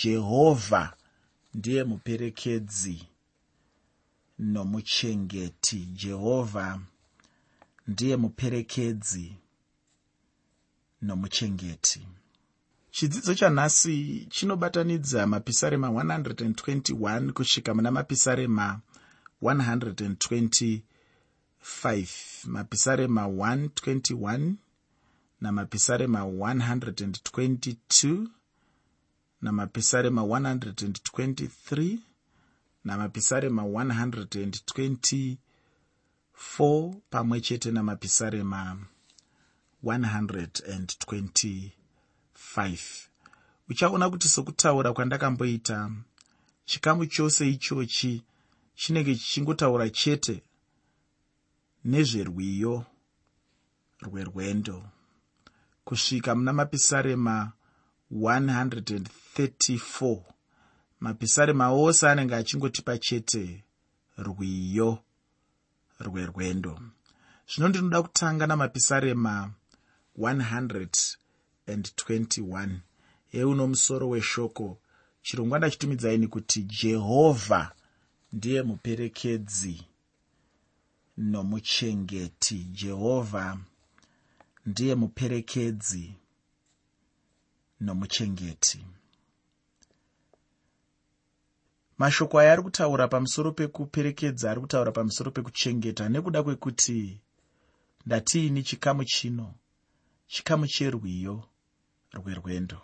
jehovha ndiye muperekedzi nomuchengeti. Jehovha ndiye muperekedzi nomuchengeti. Chidzidzo chanhasi chinobatanidza mapisarema 121 kusvika muna mapisarema 125 mapisarema 121 namapisarema 122 namapisarema 123 namapisarema 124 pamwe chete namapisarema 125 uchaona kuti sokutaura kwandakamboita chikamu chose ichochi chinenge chichingotaura chete nezverwiyo rwerwendo. Kusvika muna mapisarema 134 mapisarema ose anenge achingotipa chete rwiyo rwerwendo. Zvino ndinoda kutanga namapisarema 121 euno musoro weshoko. Chirongwa ndachitumidzai kuti jehovha ndiye muperekedzi nomuchengeti. Jehovha ndiye muperekedzi nomuchengeti. Mashoko aya ari kutaura pamusoro pekuperekedza ari kutaura pamusoro pekuchengeta nekuda kwekuti ndatiini chikamu chino? Chikamu cherwiyo rwerwendo.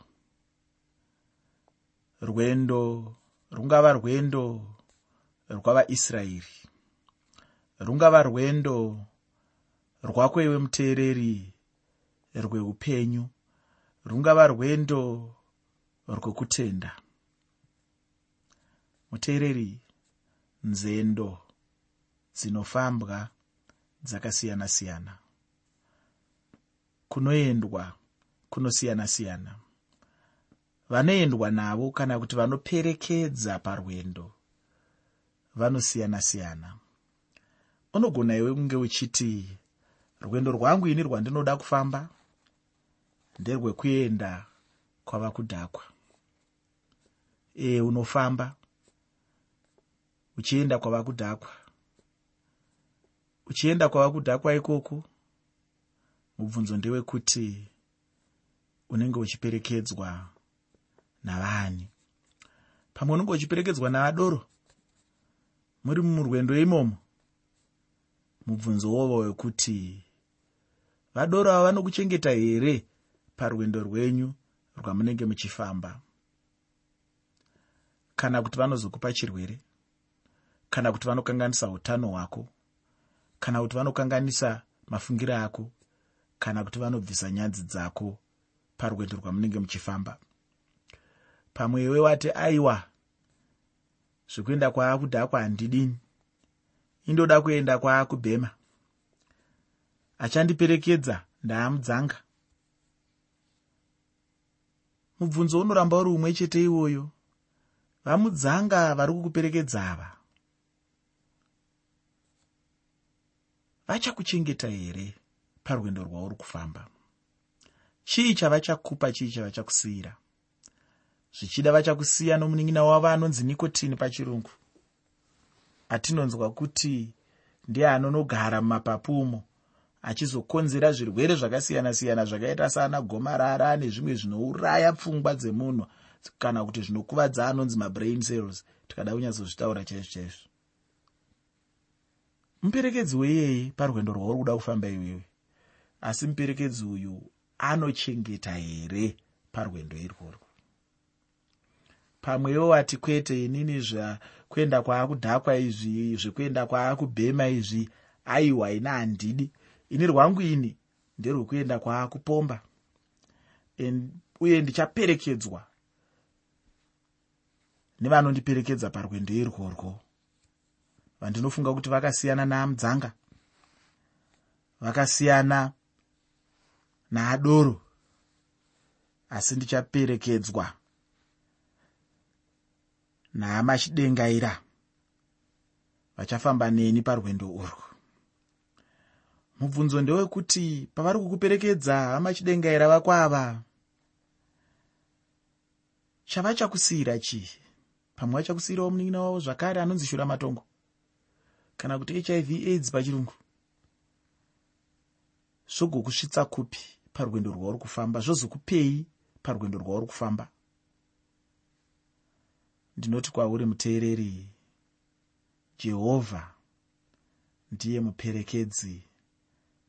Rwendo rungava rwendo rwavaisraeri. Rungava rwendo rwako iwe muteereri rweupenyu rungava rwendo rwokutenda. Muteereri nzendo dzinofambwa dzakasiyana-siyana. Kunoendwa kunosiyana-siyana. Vanoendwa navo kana kuti vanoperekedza parwendo vanosiyana-siyana. Unogona iwe kunge uchiti rwendo rwangu ini rwandinoda kufamba nderwekuenda kwava kudhakwa. E unofamba uchienda kwava kudhakwa. Uchienda kwava kudhakwa ikoko mubvunzo ndewekuti unenge uchiperekedzwa navani. Pamwe unenge uchiperekedzwa navadoro muri murwendo imomo mubvunzo wovo wekuti vadoro ava vanokuchengeta here parwendo rwenyu rwamunenge muchifamba. Kana kuti vanozokupa chirwere kana kuti vanokanganisa utano hwako kana kuti vanokanganisa mafungiro ako kana kuti vanobvisa nyanzi dzako parwendo rwamunenge muchifamba. Pamwe iwe wati aiwa zvekuenda kwaakudhakwa handidini indoda kuenda kwaakubhema. Achandiperekedza ndaamudzanga mubvunzo unoramba uri umwe chete iwoyo. Vamudzanga vari kukuperekedza ava. Vachakuchengeta here parwendo rwauri kufamba? Chii chavachakupa chii chavachakusiyira? Zvichida vachakusiya nomunin'ina wavo anonzi nikotini pachirungu. Atinonzwa kuti ndiye anonogara mumapapu umo achizokonzera zvirwere zvakasiyana-siyana zvakaita sana gomarara nezvimwe zvinouraya pfungwa dzemunhu kana kuti zvinokuvadza anonzi mabrain cells tikada kunyatsozvitaura chaizvo chaizvo. Muperekedzi weiyeye parwendo rwauri kuda kufamba iwewe asi muperekedzi uyu anochengeta here parwendo irworwo? Pamwewo wati kwete inini zvakuenda kwaakudhakwa izvi zvekuenda kwaakubhema izvi aiwa ina handidi ini rwangu ini nderwekuenda kwaakupomba uye ndichaperekedzwa nevanondiperekedza parwendo irworwo vandinofunga kuti vakasiyana naamudzanga vakasiyana naadoro asi ndichaperekedzwa nahama chidengaira vachafamba neni parwendo urwu mubvunzo ndewekuti pavari kukuperekedza hama chidengaira vako ava chavachakusiyira chii? Pamwe vachakusiyirawo munin'ina wavo zvakare anonzi shura matongo? Kana kuti hiv aids pachirungu? Zvogokusvitsa kupi parwendo rwauri kufamba? Zvozokupei parwendo rwauri kufamba? Ndinoti kwauri muteereri jehovha ndiye muperekedzi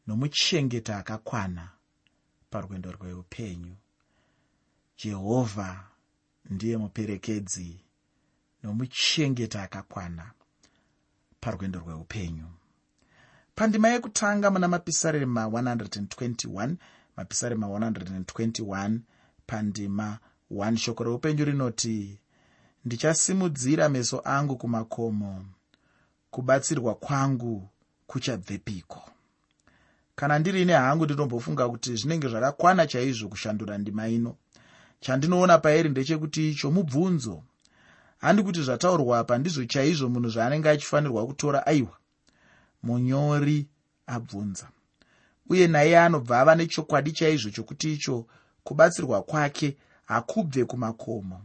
nomuchengeta akakwana parwendo rweupenyu. Jehovha ndiye muperekedzi nomuchengeta akakwana parwendo rweupenyu. Pandima yekutanga muna mapisarema 121 mapisarema 121 pandima 1 shoko reupenyu rinoti ndichasimudzira meso angu kumakomo kubatsirwa kwangu kuchabvepiko kana ndirini hangu ndinombofunga kuti zvinenge zvakakwana chaizvo kushandura ndima ino. Chandinoona pairi ndechekuti icho mubvunzo. Handi kuti zvataurwa apa ndizvo chaizvo munhu zvaanenge achifanirwa kutora aiwa. Munyori abvunza. Uye naye anobva ava nechokwadi chaizvo chokuti icho kubatsirwa kwake hakubve kumakomo.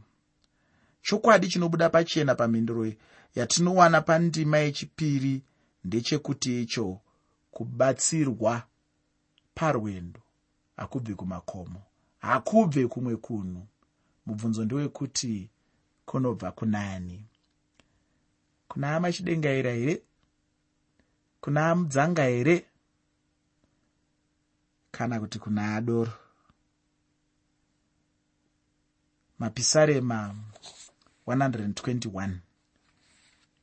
Chokwadi chinobuda pachena pamhinduro yatinowana pandima yechipiri ndechekuti icho kubatsirwa parwendo hakubve kumakomo hakubve kumwe kunhu. Mubvunzo ndewekuti kunobva kunani. Kuna amachidengaira here? Kuna amudzanga here kana kuti kuna adoro. Mapisarema 121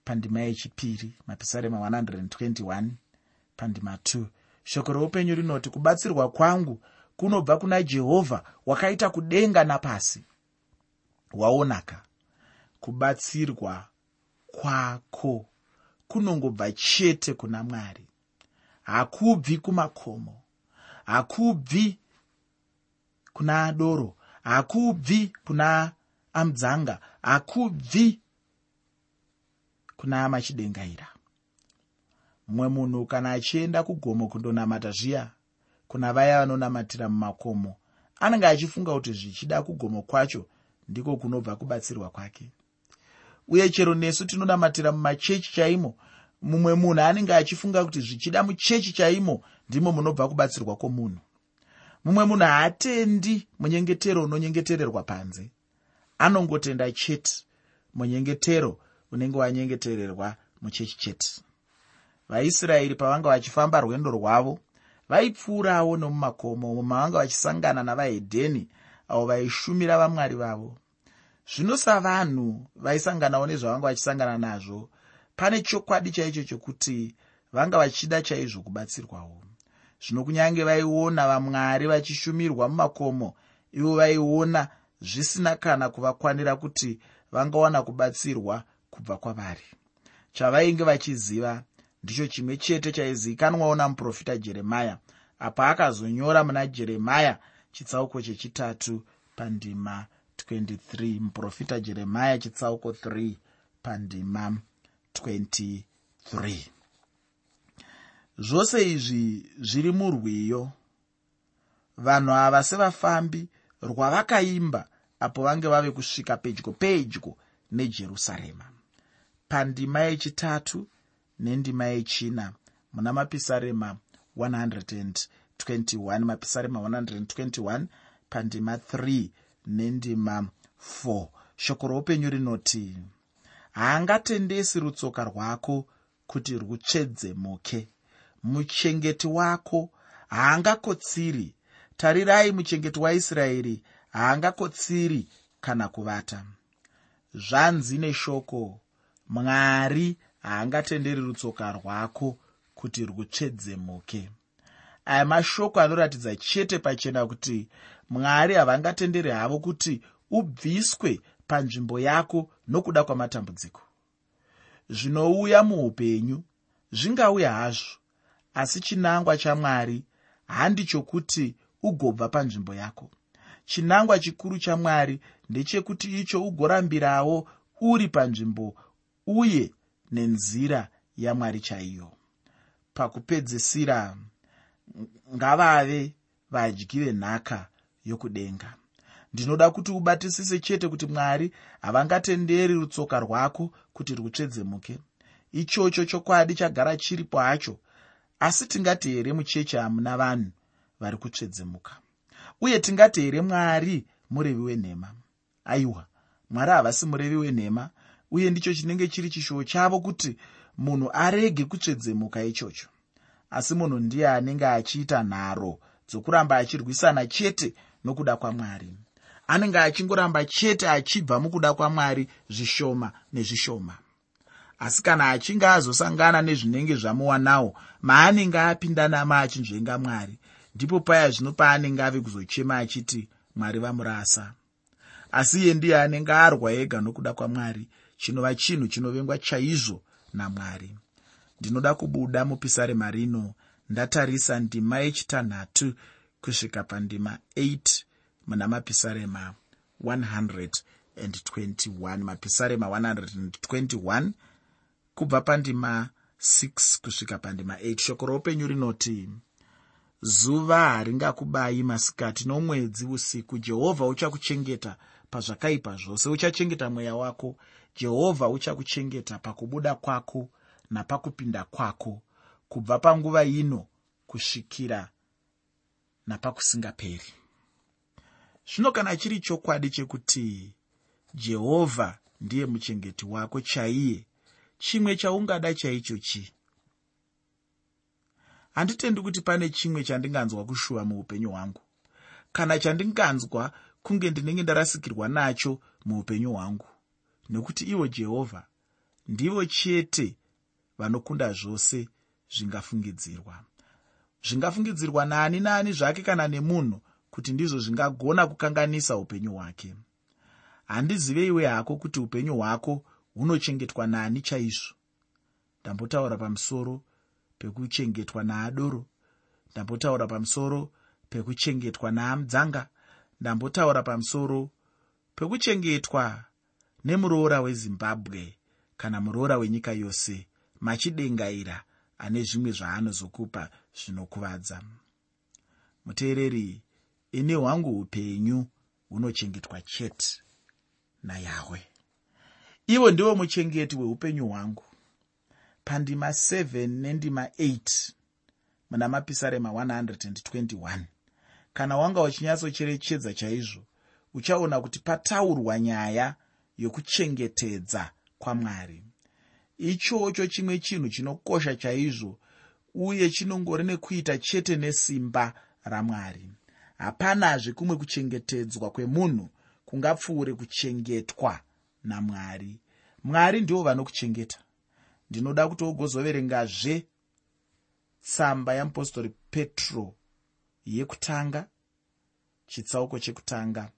pandima yechipiri mapisarema 121 pandima 2 shoko reupenyu rinoti kubatsirwa kwangu kunobva kuna jehovha wakaita kudenga napasi. Waonaka. Kubatsirwa kwako kunongobva chete kuna mwari. Hakubvi kumakomo hakubvi kuna adoro hakubvi kuna amudzanga hakubvi kuna amachidengaira mumwe munhu kana achienda kugomo kundonamata zviya kuna vaya vanonamatira mumakomo anenge achifunga kuti zvichida kugomo kwacho ndiko kunobva kubatsirwa kwake. Uye chero nesu tinonamatira mumachechi chaimo mumwe munhu anenge achifunga kuti zvichida muchechi chaimo ndimo munobva kubatsirwa kwomunhu. Mumwe munhu haatendi munyengetero unonyengetererwa panze. Anongotenda chete munyengetero unenge wanyengetererwa muchechi chete vaisraeri pavanga vachifamba rwendo rwavo vaipfuurawo nomumakomo umo mavanga vachisangana navahedheni avo vaishumira vamwari vavo. Zvino savanhu vaisanganawo nezvavanga vachisangana nazvo pane chokwadi chaicho chokuti vanga vachida chaizvo kubatsirwawo. Zvino kunyange vaiona vamwari vachishumirwa mumakomo ivo vaiona zvisina kana kuvakwanira kuti vangawana kubatsirwa kubva kwavari. Chavainge vachiziva ndicho chimwe chete chaizivikanwawo namuprofita jeremya apa akazonyora muna jeremya chitsauko chechitatu pandima 23 muprofita jeremya chitsauko 3 pandima 23 zvose izvi zviri murwiyo. Vanhu ava sevafambi rwavakaimba apo vange vave kusvika pedyo pedyo nejerusarema. Pandima yechitatu nendima yechina muna mapisarema 121 mapisarema 121 pandima 3 nendima 4 shoko roupenyu rinoti haangatendesi rutsoka rwako kuti rutsvedzemuke muchengeti wako haangakotsiri. Tarirai muchengeti waisraeri haangakotsiri kana kuvata. Zvanzi neshoko mwari haangatenderi rutsoka rwako kuti rutsvedzemuke aya mashoko anoratidza chete pachena kuti mwari havangatenderi havo kuti ubviswe panzvimbo yako nokuda kwamatambudziko. Zvinouya muupenyu zvingauya hazvo asi chinangwa chamwari handi chokuti ugobva panzvimbo yako. Chinangwa chikuru chamwari ndechekuti icho ugorambirawo uri panzvimbo uye nenzira yamwari chaiyo. Pakupedzisira ngavave vadyi venhaka yokudenga. Ndinoda kuti ubatisise chete kuti mwari havangatenderi rutsoka rwako kuti rutsvedzemuke. Ichocho chokwadi chagara chiripo hacho asi tingati here mucheche hamuna vanhu vari kutsvedzemuka? Uye tingati here mwari murevi wenhema? Aiwa mwari havasi murevi wenhema uye ndicho chinenge chiri chishuwo chavo kuti munhu arege kutsvedzemuka ichocho. Asi munhu ndiye anenge achiita nharo dzokuramba achirwisana chete nokuda kwamwari. Anenge achingoramba chete achibva mukuda kwamwari zvishoma nezvishoma. Asi kana achinge azosangana nezvinenge zvamuwanawo maanenge apindanama achinzvenga mwari ndipo paya zvino paanenge ave kuzochema achiti mwari vamurasa. Asi iye ndiye anenge arwa ega nokuda kwamwari chinova chinhu chinovengwa chaizvo namwari. Ndinoda kubuda mupisarema rino ndatarisa ndima yechitanhatu kusvika pandima 8 muna mapisarema 121 mapisarema 121 kubva pandima 6 kusvika pandima 8 shoko roupenyu rinoti zuva haringakubayi masikati nomwedzi usiku jehovha uchakuchengeta pazvakaipa zvose. Uchachengeta mweya wako jehovha uchakuchengeta pakubuda kwako napakupinda kwako kubva panguva ino kusvikira napakusingaperi. Zvino kana chiri chokwadi chekuti jehovha ndiye muchengeti wako chaiye? Chimwe chaungada chaicho chii? Handitendi kuti pane chimwe chandinganzwa kushuva muupenyu hwangu. Kana chandinganzwa kunge ndinenge ndarasikirwa nacho muupenyu hwangu nekuti ivo jehovha ndivo chete vanokunda zvose zvingafungidzirwa. Zvingafungidzirwa naani naani zvake kana nemunhu kuti ndizvo zvingagona kukanganisa upenyu hwake. Handiziveiwe hako kuti upenyu hwako hunochengetwa naani chaizvo. Ndambotaura pamusoro pekuchengetwa naadoro. Ndambotaura pamusoro pekuchengetwa naamudzanga ndambotaura pamusoro pekuchengetwa nemuroora wezimbabwe kana muroora wenyika yose machidengaira ane zvimwe zvaanozokupa zvinokuvadza. Muteereri ini hwangu upenyu hunochengetwa chete nayahwe. Ivo ndivo muchengeti hweupenyu hwangu. Pandima 7 nendima 8 muna mapisarema 121 kana wanga uchinyatsocherechedza chaizvo uchaona kuti pataurwa nyaya yokuchengetedza kwamwari. Ichocho chimwe chinhu chinokosha chaizvo uye chinongori nekuita chete nesimba ramwari. Hapanazve kumwe kuchengetedzwa kwemunhu kungapfuure kuchengetwa namwari. Mwari ndivo vanokuchengeta. Ndinoda kuti ugozoverengazve tsamba yamupostori petro yekutanga chitsauko chekutanga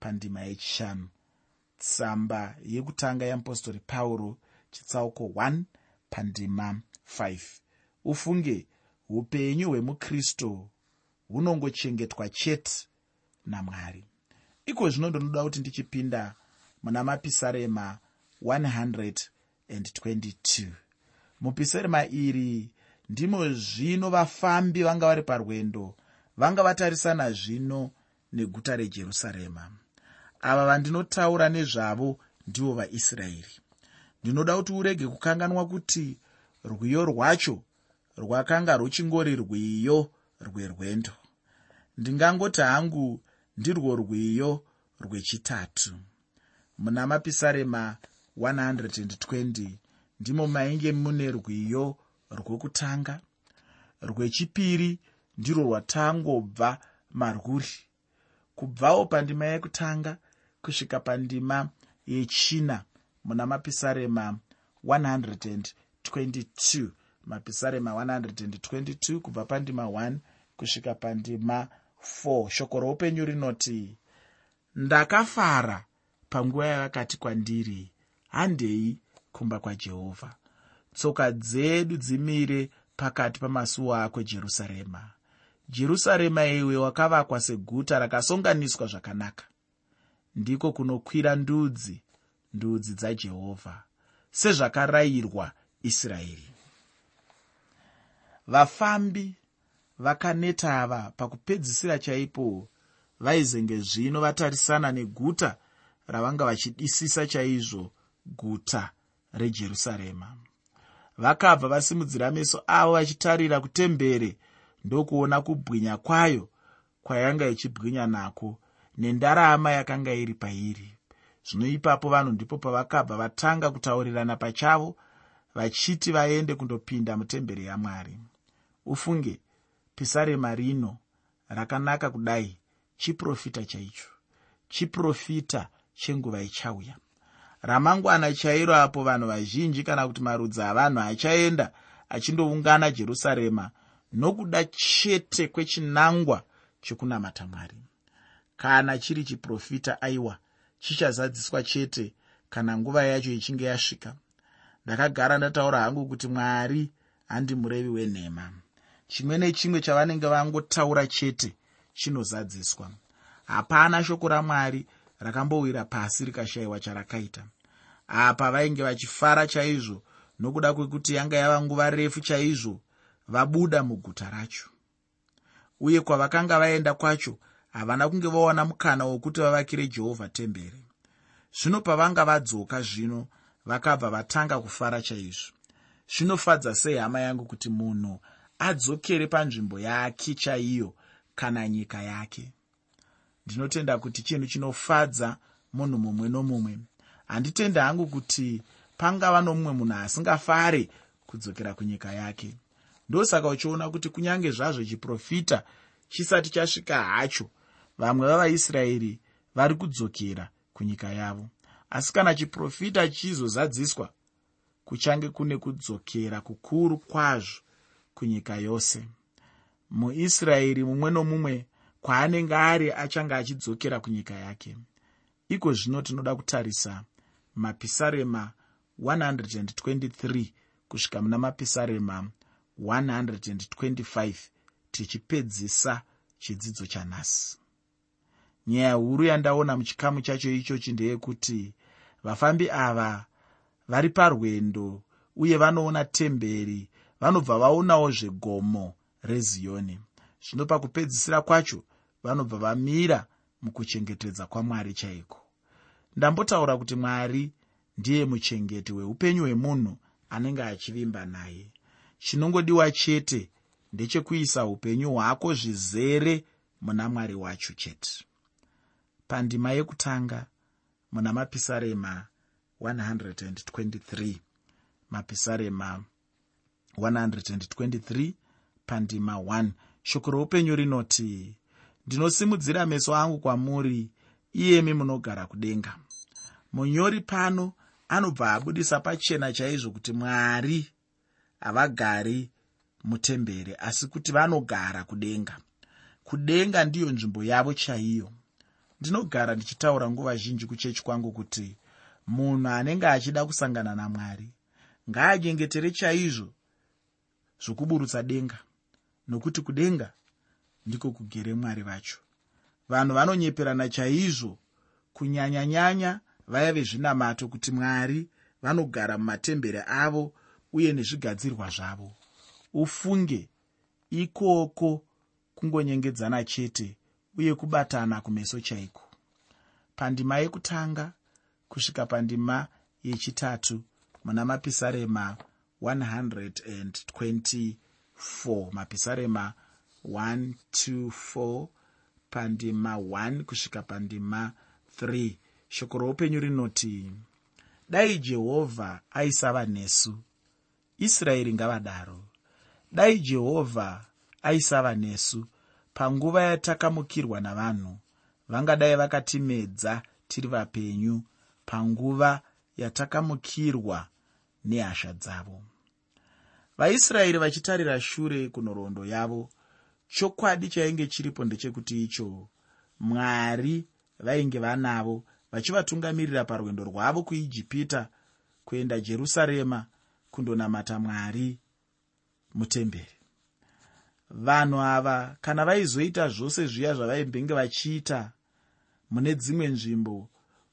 pandima yechishanu tsamba yekutanga yamupostori pauro chitsauko 1 pandima 5 ufunge upenyu hwemukristu hunongochengetwa chete namwari. Iko zvino ndinoda kuti ndichipinda muna mapisarema 122 mupisarema iri ndimo zvino vafambi vanga vari parwendo vanga vatarisana zvino neguta rejerusarema ava vandinotaura nezvavo ndivo vaisraeri. Ndinoda kuti urege kukanganwa kuti rwiyo rwacho rwakanga ruchingori rwiyo rwerwendo ndingangoti hangu ndirwo rwiyo rwechitatu. Muna mapisarema 120 ndimo mainge mune rwiyo rwokutanga. Rwechipiri ndirwo rwatangobva marwuri. Kubvawo pandima yekutanga kusvika pandima yechina muna mapisarema 122 mapisarema 122 kubva pandima 1 kusvika pandima 4 shoko roupenyu rinoti ndakafara panguva yavakati kwandiri handei kumba kwajehovha tsoka dzedu dzimire pakati pamasuo ako jerusarema. Jerusarema iwe wakavakwa seguta rakasonganiswa zvakanaka ndiko kunokwira ndudzi ndudzi dzajehovha sezvakarayirwa israeri. Vafambi vakaneta ava pakupedzisira chaipo vaizenge zvino vatarisana neguta ravanga vachidisisa chaizvo guta rejerusarema. Vakabva vasimudzira meso avo vachitarira kutembere ndokuona kubwinya kwayo kwayanga ichibwinya nako nendarama yakanga iri pairi. Zvino ipapo vanhu ndipo pavakabva vatanga kutaurirana pachavo vachiti vaende kundopinda mutemberi yamwari. Ufunge pisarema rino rakanaka kudai chiprofita chaicho. Chiprofita chenguva ichauya. Ramangwana chairo apo vanhu vazhinji kana kuti marudzi avanhu achaenda achindoungana jerusarema nokuda chete kwechinangwa chekunamata mwari kana chiri chiprofita aiwa chichazadziswa chete kana nguva yacho ichinge yasvika. Ndakagara ndataura hangu kuti mwari handi murevi wenhema. Chimwe nechimwe chavanenge vangotaura chete chinozadziswa. Hapana shoko ramwari rakambowira pasi rikashayiwa charakaita. Apa vainge vachifara chaizvo nokuda kwekuti yanga yava nguva refu chaizvo vabuda muguta racho. Uye kwavakanga vaenda kwacho havana kunge vawana mukana wokuti vavakire jehovha temberi. Zvino pavanga vadzoka zvino vakabva vatanga kufara chaizvo. Zvinofadza sei hama yangu kuti munhu adzokere panzvimbo yake chaiyo kana nyika yake? Ndinotenda kuti chinhu chinofadza munhu mumwe nomumwe. Handitendi hangu kuti pangava nomumwe munhu asingafare kudzokera kunyika yake. Ndosaka uchiona kuti kunyange zvazvo chiprofita chisati chasvika hacho vamwe vavaisraeri vari kudzokera kunyika yavo. Asi kana chiprofita chizozadziswa kuchange kune kudzokera kukuru kwazvo kunyika yose. Muisraeri mumwe nomumwe kwaanenge ari achange achidzokera kunyika yake. Iko zvino tinoda kutarisa mapisarema 123 kusvika muna mapisarema 125 tichipedzisa chidzidzo chanhasi nyaya huru yandaona muchikamu chacho ichochi ndeyekuti vafambi ava vari parwendo uye vanoona temberi vanobva vaonawo zvegomo reziyoni zvino pakupedzisira kwacho vanobva vamira mukuchengetedza kwamwari chaiko. Ndambotaura kuti mwari ndiye muchengeti weupenyu hwemunhu anenge achivimba naye. Chinongodiwa chete ndechekuisa upenyu hwako zvizere muna mwari wacho chete pandima yekutanga muna mapisarema 123 mapisarema 123 pandima 1 shoko roupenyu rinoti ndinosimudzira meso angu kwamuri iyemi munogara kudenga. Munyori pano anobva abudisa pachena chaizvo kuti mwari havagari mutembere asi kuti vanogara kudenga. Kudenga ndiyo nzvimbo yavo chaiyo ndinogara ndichitaura nguva zhinji kuchechi kwangu kuti munhu anenge achida kusangana namwari ngaanyengetere chaizvo zvokuburutsa denga nokuti kudenga ndiko kugere mwari vacho. Vanhu vanonyeperana chaizvo kunyanyanyanya vaya vezvinamato kuti mwari vanogara mumatembere avo uye nezvigadzirwa zvavo. Ufunge ikoko kungonyengedzana chete uye kubatana kumeso chaiko? Pandima yekutanga kusvika pandima yechitatu muna mapisarema 124 mapisarema 124 pandima 1 kusvika pandima 3 shoko roupenyu rinoti dai jehovha aisava nesu israeri ngavadaro. Dai jehovha aisava nesu panguva yatakamukirwa navanhu vangadai vakatimedza tiri vapenyu panguva yatakamukirwa nehasha dzavo. Vaisraeri vachitarira shure kunhoroondo yavo chokwadi chainge chiripo ndechekuti icho mwari vainge vanavo vachivatungamirira parwendo rwavo kuijipita kuenda jerusarema kundonamata mwari mutemberi vanhu ava kana vaizoita zvose zviya zvavaimbenge vachiita mune dzimwe nzvimbo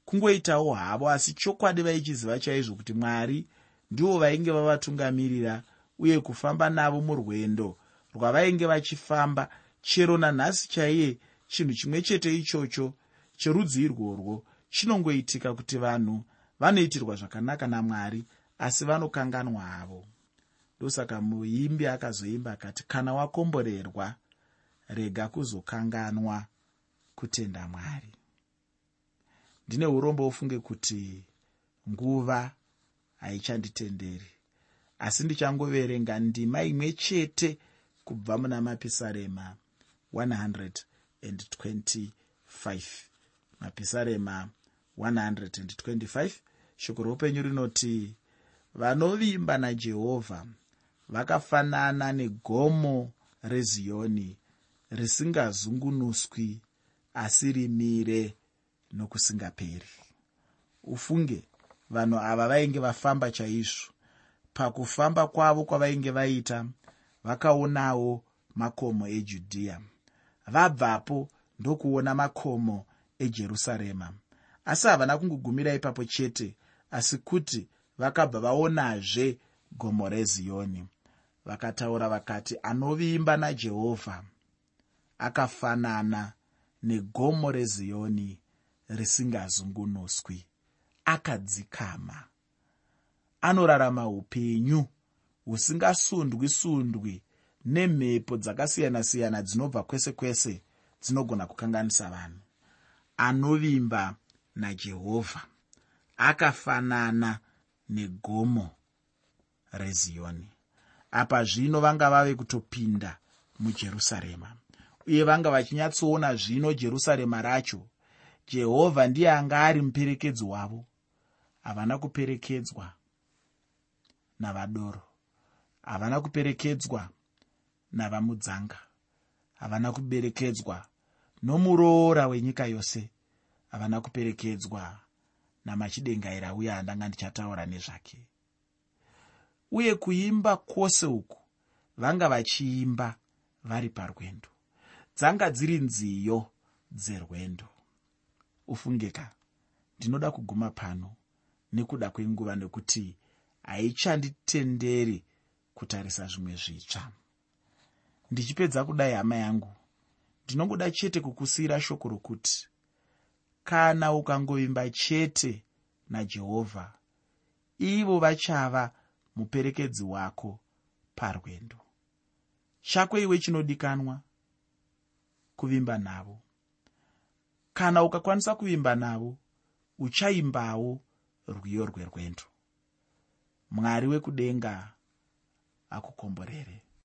kungoitawo havo asi chokwadi vaichiziva chaizvo kuti mwari ndivo vainge vavatungamirira uye kufamba navo murwendo rwavainge vachifamba chero nanhasi chaiye chinhu chimwe chete ichocho cherudzi irworwo chinongoitika kuti vanhu vanoitirwa zvakanaka namwari asi vanokanganwa havo ndosaka muimbi akazoimba akati kana wakomborerwa rega kuzokanganwa kutenda mwari. Ndine urombo ufunge kuti nguva haichanditenderi asi ndichangoverenga ndima imwe chete kubva muna mapisarema 125 mapisarema 125 shoko roupenyu rinoti vanovimba najehovha vakafanana negomo reziyoni risingazungunuswi asi rimire nokusingaperi. Ufunge vanhu ava vainge vafamba chaizvo. Pakufamba kwavo kwavainge vaita vakaonawo makomo ejudhiya vabvapo ndokuona makomo ejerusarema. Asi havana kungogumira ipapo chete asi kuti vakabva vaonazve gomo reziyoni vakataura vakati anovimba najehovha akafanana negomo reziyoni risingazungunuswi akadzikama. Anorarama upenyu husingasundwi sundwi nemhepo dzakasiyana-siyana dzinobva kwese kwese dzinogona kukanganisa vanhu. Anovimba najehovha akafanana negomo reziyoni apa zvino vanga vave kutopinda mujerusarema. Uye vanga vachinyatsoona zvino jerusarema racho jehovha ndiye anga ari muperekedzi wavo. Havana kuperekedzwa navadoro havana kuperekedzwa navamudzanga havana kuberekedzwa nomuroora wenyika yose havana kuperekedzwa namachidengaira. Uye handanga ndichataura nezvake uye kuimba kwose uku vanga vachiimba vari parwendo. Dzanga dziri nziyo dzerwendo. Ufungeka ndinoda kuguma pano nekuda kwenguva nekuti haichanditenderi kutarisa zvimwe zvitsva. Ndichipedza kudai hama yangu ndinongoda chete kukusiyira shoko rokuti kana ukangovimba chete najehovha ivo vachava muperekedzi wako parwendo. Chako iwe chinodikanwa kuvimba navo. Kana ukakwanisa kuvimba navo uchaimbawo rwiyo rwerwendo. Mwari wekudenga akukomborere